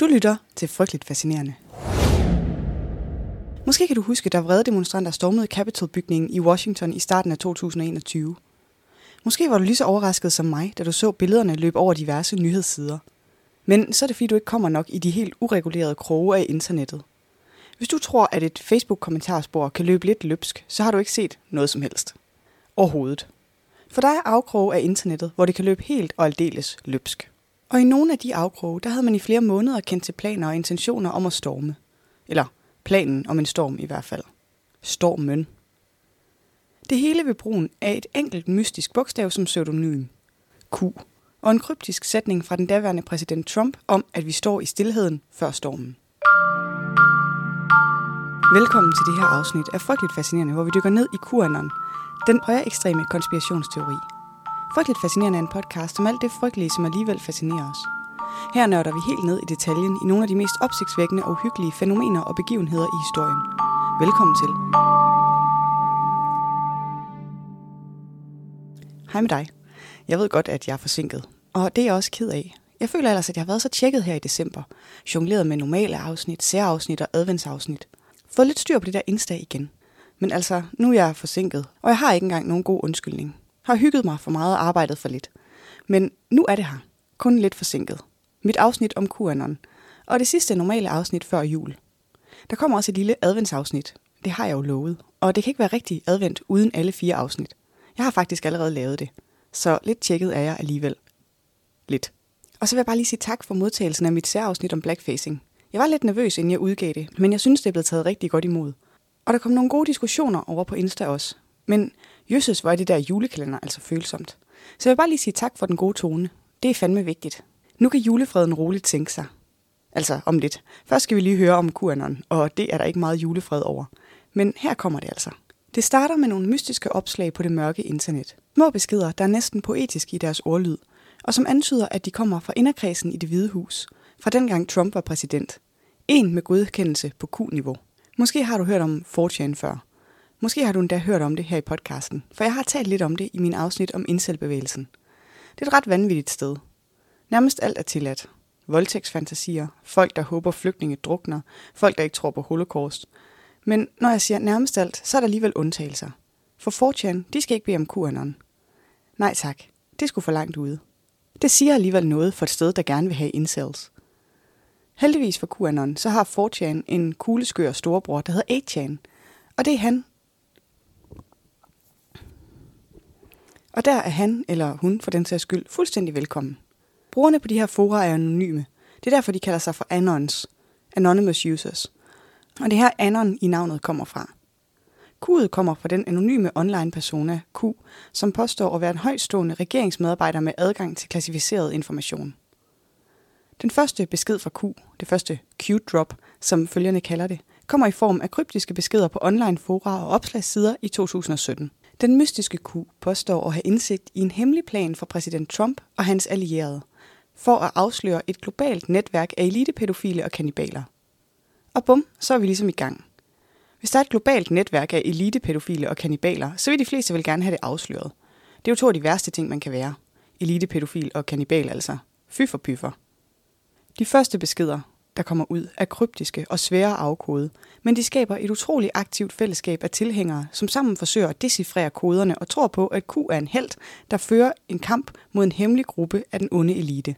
Du lytter til Frygteligt Fascinerende. Måske kan du huske, der vrede demonstranter stormede Capitol-bygningen i Washington i starten af 2021. Måske var du lige så overrasket som mig, da du så billederne løbe over diverse nyhedssider. Men så er det fordi, du ikke kommer nok i de helt uregulerede kroge af internettet. Hvis du tror, at et Facebook-kommentarspor kan løbe lidt løbsk, så har du ikke set noget som helst. Overhovedet. For der er afkroge af internettet, hvor det kan løbe helt og aldeles løbsk. Og i nogle af de afkroge, der havde man i flere måneder kendt til planer og intentioner om at storme. Eller planen om en storm i hvert fald. Stormen. Det hele ved brugen af et enkelt mystisk bogstav som pseudonym. Q. Og en kryptisk sætning fra den daværende præsident Trump om, at vi står i stillheden før stormen. Velkommen til det her afsnit af Frygteligt Fascinerende, hvor vi dykker ned i QAnon, den højere ekstreme konspirationsteori. Frygteligt Fascinerende er en podcast om alt det frygtelige, som alligevel fascinerer os. Her nørder vi helt ned i detaljen i nogle af de mest opsigtsvækkende og uhyggelige fænomener og begivenheder i historien. Velkommen til. Hej med dig. Jeg ved godt, at jeg er forsinket, og det er jeg også ked af. Jeg føler ellers, at jeg har været så tjekket her i december. Jongleret med normale afsnit, særafsnit og adventsafsnit. Fået lidt styr på det der Insta igen. Men altså, nu er jeg forsinket, og jeg har ikke engang nogen god undskyldning. Har hygget mig for meget og arbejdet for lidt. Men nu er det her. Kun lidt forsinket. Mit afsnit om QAnon. Og det sidste normale afsnit før jul. Der kommer også et lille adventsafsnit. Det har jeg jo lovet. Og det kan ikke være rigtig advent uden alle fire afsnit. Jeg har faktisk allerede lavet det. Så lidt tjekket er jeg alligevel. Lidt. Og så vil jeg bare lige sige tak for modtagelsen af mit særafsnit om blackfacing. Jeg var lidt nervøs, inden jeg udgav det, men jeg synes, det er blevet taget rigtig godt imod. Og der kom nogle gode diskussioner over på Insta også. Men jøsses, hvor er det der julekalender altså følsomt. Så jeg vil bare lige sige tak for den gode tone. Det er fandme vigtigt. Nu kan julefreden roligt tænke sig. Altså om lidt. Først skal vi lige høre om QAnon, og det er der ikke meget julefred over. Men her kommer det altså. Det starter med nogle mystiske opslag på det mørke internet. Små beskeder, der er næsten poetiske i deres ordlyd, og som antyder, at de kommer fra inderkredsen i det hvide hus, fra dengang Trump var præsident. En med godkendelse på Q-niveau. Måske har du hørt om 4 før. Måske har du endda hørt om det her i podcasten, for jeg har talt lidt om det i min afsnit om indselbevægelsen. Det er et ret vanvittigt sted. Nærmest alt er tilladt. Voldtægtsfantasier, folk der håber flygtninge drukner, folk der ikke tror på holocaust. Men når jeg siger nærmest alt, så er der alligevel undtagelser. For 4chan, de skal ikke bede om QAnon. Nej tak, det skulle for langt ude. Det siger alligevel noget for et sted, der gerne vil have incels. Heldigvis for QAnon, så har 4chan en kugleskør storebror, der hedder 8chan. Og det er han. Og der er han, eller hun for den sags skyld, fuldstændig velkommen. Brugerne på de her fora er anonyme. Det er derfor, de kalder sig for Anons. Anonymous Users. Og det her Anon i navnet kommer fra. Q'et kommer fra den anonyme online persona Q, som påstår at være en højstående regeringsmedarbejder med adgang til klassificeret information. Den første besked fra Q, det første Q-drop, som følgerne kalder det, kommer i form af kryptiske beskeder på online fora og opslagssider i 2017. Den mystiske Q påstår at have indsigt i en hemmelig plan for præsident Trump og hans allierede, for at afsløre et globalt netværk af elitepædofile og kannibaler. Og bum, så er vi ligesom i gang. Hvis der er et globalt netværk af elitepædofile og kannibaler, så vil de fleste vel gerne have det afsløret. Det er jo to af de værste ting, man kan være. Elitepædofil og kannibal altså. Fy for pyffer. De første beskeder, der kommer ud, er kryptiske og svære at afkode, men de skaber et utroligt aktivt fællesskab af tilhængere, som sammen forsøger at decifrere koderne og tror på, at Q er en held, der fører en kamp mod en hemmelig gruppe af den onde elite.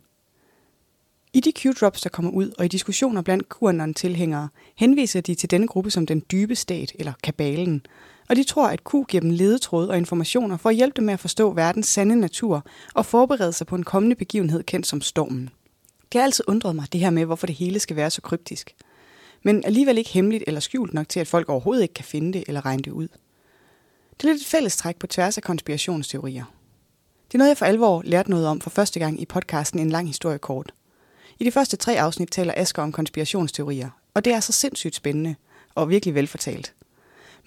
I de Q-drops, der kommer ud, og i diskussioner blandt QAnon-tilhængere, henviser de til denne gruppe som den dybe stat, eller kabalen, og de tror, at Q giver dem ledetråd og informationer for at hjælpe dem med at forstå verdens sande natur og forberede sig på en kommende begivenhed kendt som stormen. Det har altid undret mig, det her med, hvorfor det hele skal være så kryptisk. Men alligevel ikke hemmeligt eller skjult nok til, at folk overhovedet ikke kan finde det eller regne det ud. Det er lidt et fællestræk på tværs af konspirationsteorier. Det er noget, jeg for alvor lærte noget om for første gang i podcasten En lang historie kort. I de første tre afsnit taler Asger om konspirationsteorier, og det er så sindssygt spændende og virkelig velfortalt.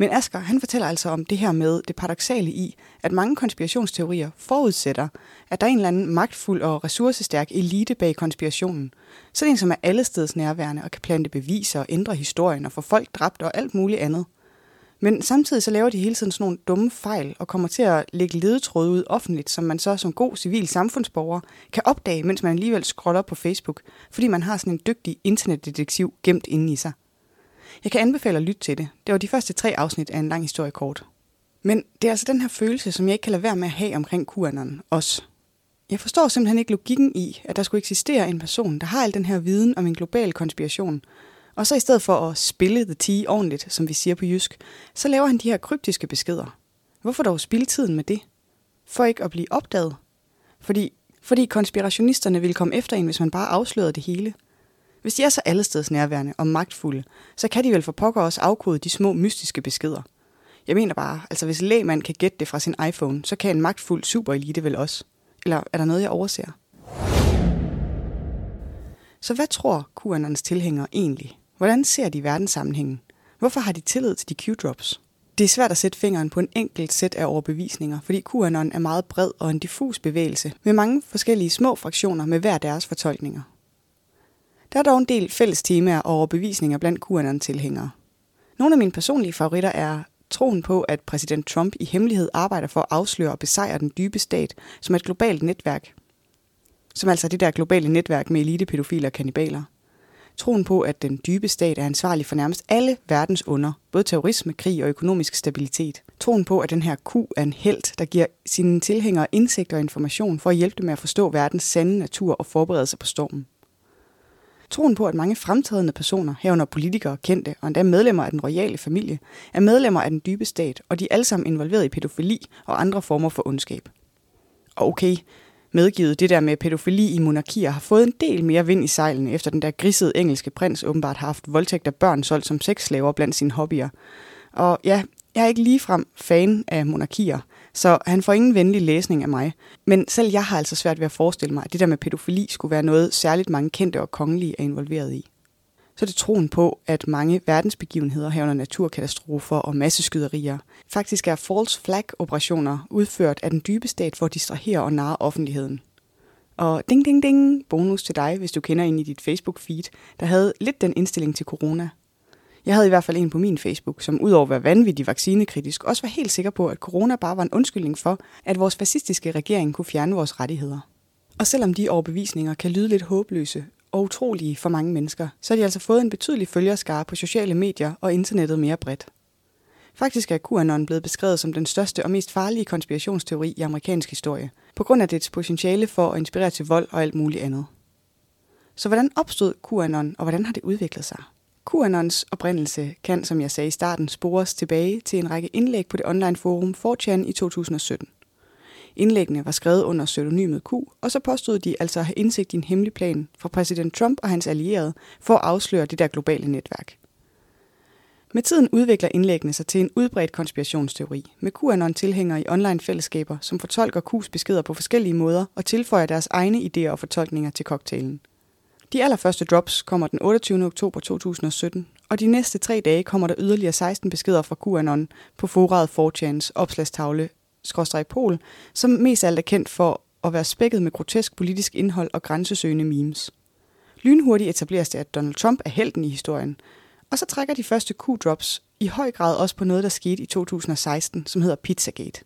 Men Asger, han fortæller altså om det her med det paradoxale i, at mange konspirationsteorier forudsætter, at der er en eller anden magtfuld og ressourcestærk elite bag konspirationen. Sådan en, som er allesteds nærværende og kan plante beviser og ændre historien og få folk dræbt og alt muligt andet. Men samtidig så laver de hele tiden sådan nogle dumme fejl og kommer til at lægge ledetråde ud offentligt, som man så som god civil samfundsborger kan opdage, mens man alligevel scroller på Facebook, fordi man har sådan en dygtig internetdetektiv gemt inde i sig. Jeg kan anbefale at lytte til det. Det var de første tre afsnit af en lang historie kort. Men det er altså den her følelse, som jeg ikke kan lade være med at have omkring QAnon også. Jeg forstår simpelthen ikke logikken i, at der skulle eksistere en person, der har al den her viden om en global konspiration, og så i stedet for at spille the tea ordentligt, som vi siger på jysk, så laver han de her kryptiske beskeder. Hvorfor dog spille tiden med det? For ikke at blive opdaget? Fordi, fordi konspirationisterne ville komme efter en, hvis man bare afslørede det hele. Hvis de er så allesteds nærværende og magtfulde, så kan de vel for pokker også afkode de små mystiske beskeder. Jeg mener bare, altså hvis lægmand kan gætte det fra sin iPhone, så kan en magtfuld superelite vel også. Eller er der noget, jeg overser? Så hvad tror QAnons tilhængere egentlig? Hvordan ser de verdenssammenhængen? Hvorfor har de tillid til de Q-drops? Det er svært at sætte fingeren på en enkelt sæt af overbevisninger, fordi QAnon er meget bred og en diffus bevægelse med mange forskellige små fraktioner med hver deres fortolkninger. Der er dog en del fælles temaer og overbevisninger blandt QAnon-tilhængere. Nogle af mine personlige favoritter er troen på, at præsident Trump i hemmelighed arbejder for at afsløre og besejre den dybe stat som et globalt netværk. Som altså det der globale netværk med elitepædofiler og kannibaler. Troen på, at den dybe stat er ansvarlig for nærmest alle verdens under, både terrorisme, krig og økonomisk stabilitet. Troen på, at den her Q er en held, der giver sine tilhængere indsigt og information for at hjælpe dem med at forstå verdens sande natur og forberede sig på stormen. Troen på, at mange fremtrædende personer, herunder politikere, kendte og endda medlemmer af den royale familie, er medlemmer af den dybe stat, og de er alle sammen involveret i pædofili og andre former for ondskab. Og okay, medgivet det der med pædofili i monarkier har fået en del mere vind i sejlene, efter den der grisede engelske prins åbenbart har haft voldtægt af børn solgt som sexslaver blandt sine hobbyer. Og ja, jeg er ikke ligefrem fan af monarkier, så han får ingen venlig læsning af mig. Men selv jeg har altså svært ved at forestille mig, at det der med pædofili skulle være noget, særligt mange kendte og kongelige er involveret i. Så er det troen på, at mange verdensbegivenheder herunder naturkatastrofer og masseskyderier faktisk er false flag operationer udført af den dybe stat for at distrahere og narre offentligheden. Og ding ding ding, bonus til dig, hvis du kender en i dit Facebook-feed, der havde lidt den indstilling til corona – jeg havde i hvert fald en på min Facebook, som udover at være vanvittig vaccinekritisk, også var helt sikker på, at corona bare var en undskyldning for, at vores fascistiske regering kunne fjerne vores rettigheder. Og selvom de overbevisninger kan lyde lidt håbløse og utrolige for mange mennesker, så har de altså fået en betydelig følgerskare på sociale medier og internettet mere bredt. Faktisk er QAnon blevet beskrevet som den største og mest farlige konspirationsteori i amerikansk historie, på grund af dets potentiale for at inspirere til vold og alt muligt andet. Så hvordan opstod QAnon, og hvordan har det udviklet sig? QAnons oprindelse kan, som jeg sagde i starten, spores tilbage til en række indlæg på det online forum 4chan i 2017. Indlæggene var skrevet under pseudonymet Q, og så påstod de altså at have indsigt i en hemmelig plan fra præsident Trump og hans allierede for at afsløre det der globale netværk. Med tiden udvikler indlæggene sig til en udbredt konspirationsteori, med QAnon-tilhængere i online-fællesskaber, som fortolker Q's beskeder på forskellige måder og tilføjer deres egne idéer og fortolkninger til cocktailen. De allerførste drops kommer den 28. oktober 2017, og de næste tre dage kommer der yderligere 16 beskeder fra QAnon på foraret 4chans opslagstavle pol, som mest alt er kendt for at være spækket med grotesk politisk indhold og grænsesøgende memes. Lynhurtigt etableres det, at Donald Trump er helten i historien, og så trækker de første Q-drops i høj grad også på noget, der skete i 2016, som hedder Pizzagate.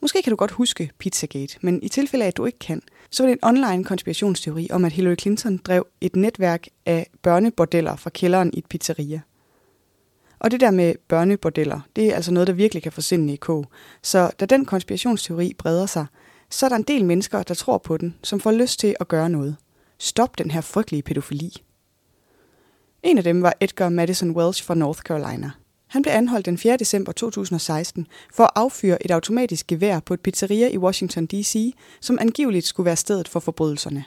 Måske kan du godt huske Pizzagate, men i tilfælde af, at du ikke kan, så var det en online konspirationsteori om, at Hillary Clinton drev et netværk af børnebordeller fra kælderen i et pizzeria. Og det der med børnebordeller, det er altså noget, der virkelig kan få sindene i kog. Så da den konspirationsteori breder sig, så er der en del mennesker, der tror på den, som får lyst til at gøre noget. Stop den her frygtelige pædofili. En af dem var Edgar Madison Welsh fra North Carolina – han blev anholdt den 4. december 2016 for at affyre et automatisk gevær på et pizzeria i Washington D.C., som angiveligt skulle være stedet for forbrydelserne.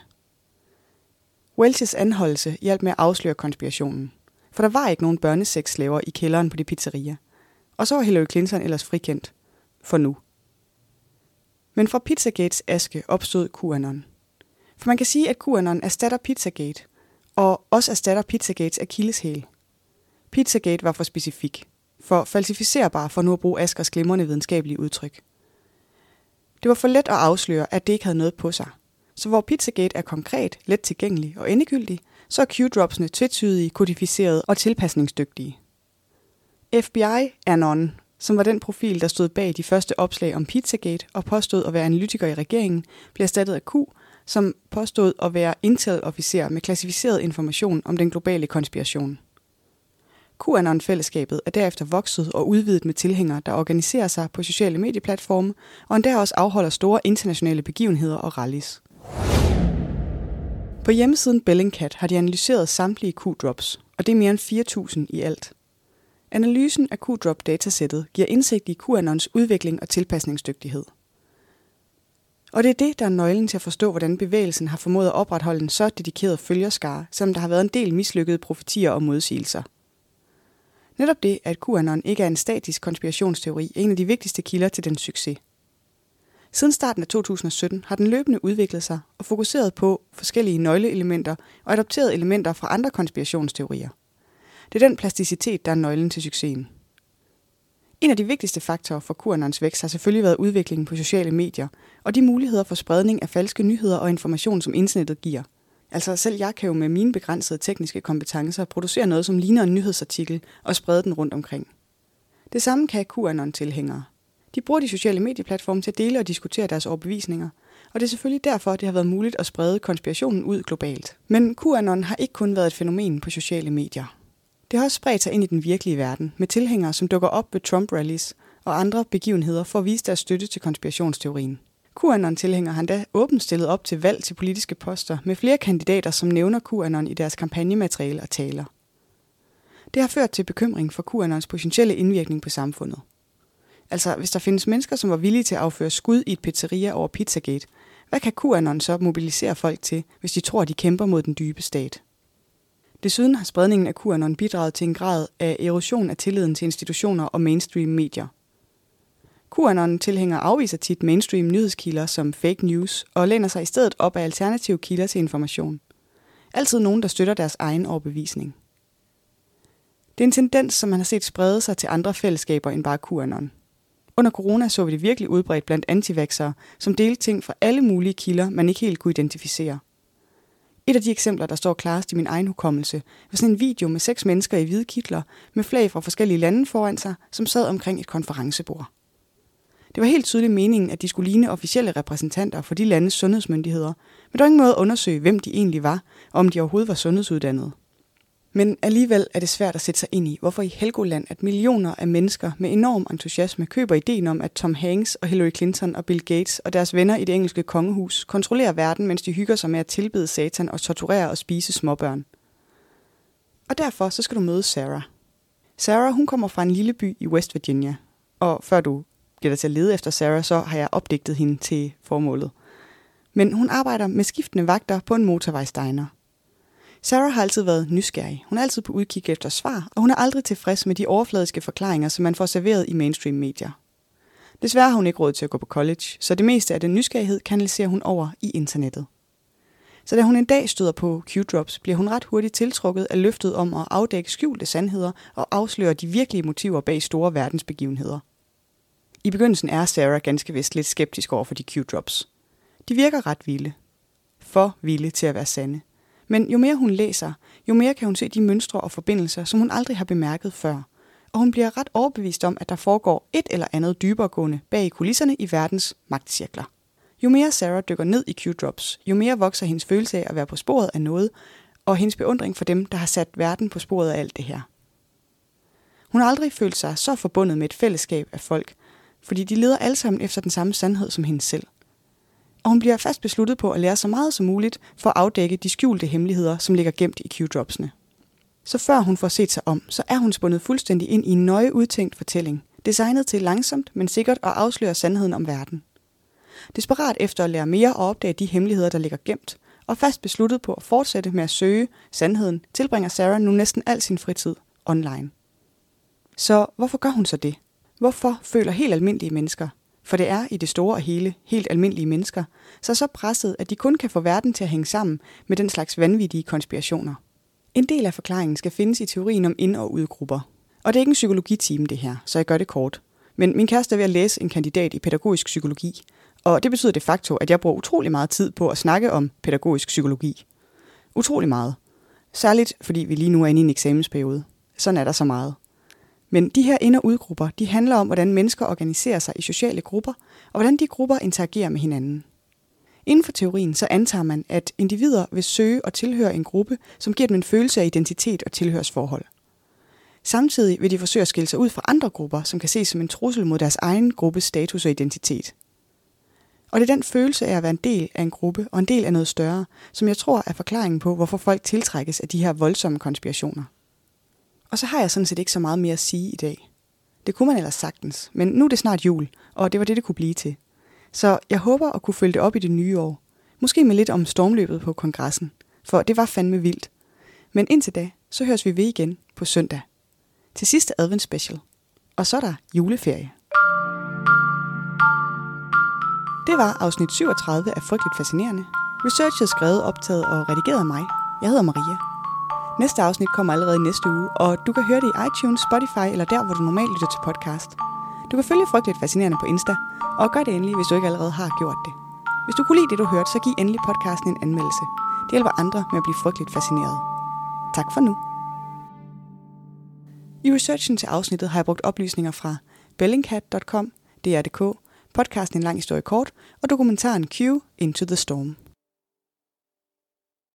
Welches anholdelse hjalp med at afsløre konspirationen, for der var ikke nogen børnesexslaver i kælderen på det pizzeria. Og så var Hillary Clinton ellers frikendt. For nu. Men fra Pizzagates aske opstod QAnon. For man kan sige, at QAnon erstatter Pizzagate, og også erstatter Pizzagates akilleshæl. Pizzagate var for specifik for falsificerbar for nu at bruge Askers glimrende videnskabelige udtryk. Det var for let at afsløre, at det ikke havde noget på sig. Så hvor Pizzagate er konkret, let tilgængelig og endegyldig, så er Q-dropsene tvetydige, kodificerede og tilpasningsdygtige. FBI-anon, som var den profil, der stod bag de første opslag om Pizzagate og påstod at være analytiker i regeringen, blev erstattet af Q, som påstod at være Intel-officer med klassificeret information om den globale konspiration. QAnon-fællesskabet er derefter vokset og udvidet med tilhængere, der organiserer sig på sociale medieplatforme, og endda også afholder store internationale begivenheder og rallies. På hjemmesiden Bellingcat har de analyseret samtlige Q-drops, og det er mere end 4.000 i alt. Analysen af Q-drop-datasættet giver indsigt i QAnons udvikling og tilpasningsdygtighed. Og det er det, der er nøglen til at forstå, hvordan bevægelsen har formået at opretholde en så dedikeret følgerskare, som der har været en del mislykkede profetier og modsigelser. Netop det, at QAnon ikke er en statisk konspirationsteori, er en af de vigtigste kilder til den succes. Siden starten af 2017 har den løbende udviklet sig og fokuseret på forskellige nøgleelementer og adopteret elementer fra andre konspirationsteorier. Det er den plasticitet, der er nøglen til succesen. En af de vigtigste faktorer for QAnons vækst har selvfølgelig været udviklingen på sociale medier og de muligheder for spredning af falske nyheder og information, som internettet giver. Altså selv jeg kan jo med mine begrænsede tekniske kompetencer producere noget, som ligner en nyhedsartikel og sprede den rundt omkring. Det samme kan QAnon-tilhængere. De bruger de sociale medieplatforme til at dele og diskutere deres overbevisninger, og det er selvfølgelig derfor, det har været muligt at sprede konspirationen ud globalt. Men QAnon har ikke kun været et fænomen på sociale medier. Det har også spredt sig ind i den virkelige verden, med tilhængere, som dukker op ved Trump-rallies og andre begivenheder for at vise deres støtte til konspirationsteorien. QAnon-tilhængere har endda åbent stillet op til valg til politiske poster med flere kandidater, som nævner QAnon i deres kampagnemateriale og taler. Det har ført til bekymring for QAnons potentielle indvirkning på samfundet. Altså, hvis der findes mennesker, som var villige til at afføre skud i et pizzeria over Pizzagate, hvad kan QAnon så mobilisere folk til, hvis de tror, at de kæmper mod den dybe stat? Desuden har spredningen af QAnon bidraget til en grad af erosion af tilliden til institutioner og mainstream medier. QAnon-tilhængere afviser tit mainstream nyhedskilder som fake news og læner sig i stedet op af alternative kilder til information. Altid nogen, der støtter deres egen overbevisning. Det er en tendens, som man har set sprede sig til andre fællesskaber end bare QAnon. Under corona så vi det virkelig udbredt blandt antivaxere, som delte ting fra alle mulige kilder, man ikke helt kunne identificere – et af de eksempler, der står klarest i min egen hukommelse, var sådan en video med seks mennesker i hvide kitler med flag fra forskellige lande foran sig, som sad omkring et konferencebord. Det var helt tydeligt meningen, at de skulle ligne officielle repræsentanter for de landes sundhedsmyndigheder, men der var ingen måde at undersøge, hvem de egentlig var, og om de overhovedet var sundhedsuddannede. Men alligevel er det svært at sætte sig ind i, hvorfor i Helgoland, at millioner af mennesker med enorm entusiasme køber ideen om, at Tom Hanks og Hillary Clinton og Bill Gates og deres venner i det engelske kongehus kontrollerer verden, mens de hygger sig med at tilbede satan og torturere og spise småbørn. Og derfor så skal du møde Sarah. Sarah hun kommer fra en lille by i West Virginia, og før du bliver der til at lede efter Sarah, så har jeg opdigtet hende til formålet. Men hun arbejder med skiftende vagter på en motorvejsdiner – Sarah har altid været nysgerrig. Hun er altid på udkig efter svar, og hun er aldrig tilfreds med de overfladiske forklaringer, som man får serveret i mainstream medier. Desværre har hun ikke råd til at gå på college, så det meste af den nysgerrighed kanaliserer hun over i internettet. Så da hun en dag støder på Q-drops, bliver hun ret hurtigt tiltrukket af løftet om at afdække skjulte sandheder og afsløre de virkelige motiver bag store verdensbegivenheder. I begyndelsen er Sarah ganske vist lidt skeptisk over for de Q-drops. De virker ret vilde. For vilde til at være sande – men jo mere hun læser, jo mere kan hun se de mønstre og forbindelser, som hun aldrig har bemærket før. Og hun bliver ret overbevist om, at der foregår et eller andet dyberegående bag kulisserne i verdens magtcirkler. Jo mere Sarah dykker ned i Q-drops, jo mere vokser hendes følelse af at være på sporet af noget, og hendes beundring for dem, der har sat verden på sporet af alt det her. Hun har aldrig følt sig så forbundet med et fællesskab af folk, fordi de leder alle sammen efter den samme sandhed som hende selv og hun bliver fast besluttet på at lære så meget som muligt for at afdække de skjulte hemmeligheder, som ligger gemt i Q-dropsene. Så før hun får set sig om, så er hun spundet fuldstændig ind i en nøje udtænkt fortælling, designet til langsomt, men sikkert at afsløre sandheden om verden. Desperat efter at lære mere og opdage de hemmeligheder, der ligger gemt, og fast besluttet på at fortsætte med at søge sandheden, tilbringer Sarah nu næsten al sin fritid online. Så hvorfor gør hun så det? Hvorfor føler helt almindelige mennesker, for det er i det store og hele helt almindelige mennesker, så så presset, at de kun kan få verden til at hænge sammen med den slags vanvittige konspirationer. En del af forklaringen skal findes i teorien om ind- og udgrupper. Og det er ikke en psykologitime det her, så jeg gør det kort. Men min kæreste er ved at læse en kandidat i pædagogisk psykologi, og det betyder de facto, at jeg bruger utrolig meget tid på at snakke om pædagogisk psykologi. Utrolig meget. Særligt fordi vi lige nu er inde i en eksamensperiode. Sådan er der så meget. Men de her ind- og udgrupper, de handler om, hvordan mennesker organiserer sig i sociale grupper, og hvordan de grupper interagerer med hinanden. Inden for teorien så antager man, at individer vil søge og tilhøre en gruppe, som giver dem en følelse af identitet og tilhørsforhold. Samtidig vil de forsøge at skille sig ud fra andre grupper, som kan ses som en trussel mod deres egen gruppes status og identitet. Og det er den følelse af at være en del af en gruppe og en del af noget større, som jeg tror er forklaringen på, hvorfor folk tiltrækkes af de her voldsomme konspirationer. Og så har jeg sådan set ikke så meget mere at sige i dag. Det kunne man ellers sagtens, men nu er det snart jul, og det var det, det kunne blive til. Så jeg håber at kunne følge det op i det nye år. Måske med lidt om stormløbet på kongressen, for det var fandme vildt. Men indtil da, så høres vi ved igen på søndag. Til sidste advent special. Og så er der juleferie. Det var afsnit 37 af Frygteligt Fascinerende. Researchet skrevet, optaget og redigeret af mig. Jeg hedder Maria. Næste afsnit kommer allerede i næste uge, og du kan høre det i iTunes, Spotify eller der, hvor du normalt lytter til podcast. Du kan følge Frygteligt Fascinerende på Insta, og gør det endelig, hvis du ikke allerede har gjort det. Hvis du kunne lide det, du hørte, så giv endelig podcasten en anmeldelse. Det hjælper andre med at blive frygteligt fascineret. Tak for nu. I researchen til afsnittet har jeg brugt oplysninger fra bellingcat.com, DR.dk, podcasten En lang historie kort og dokumentaren Q Into the Storm.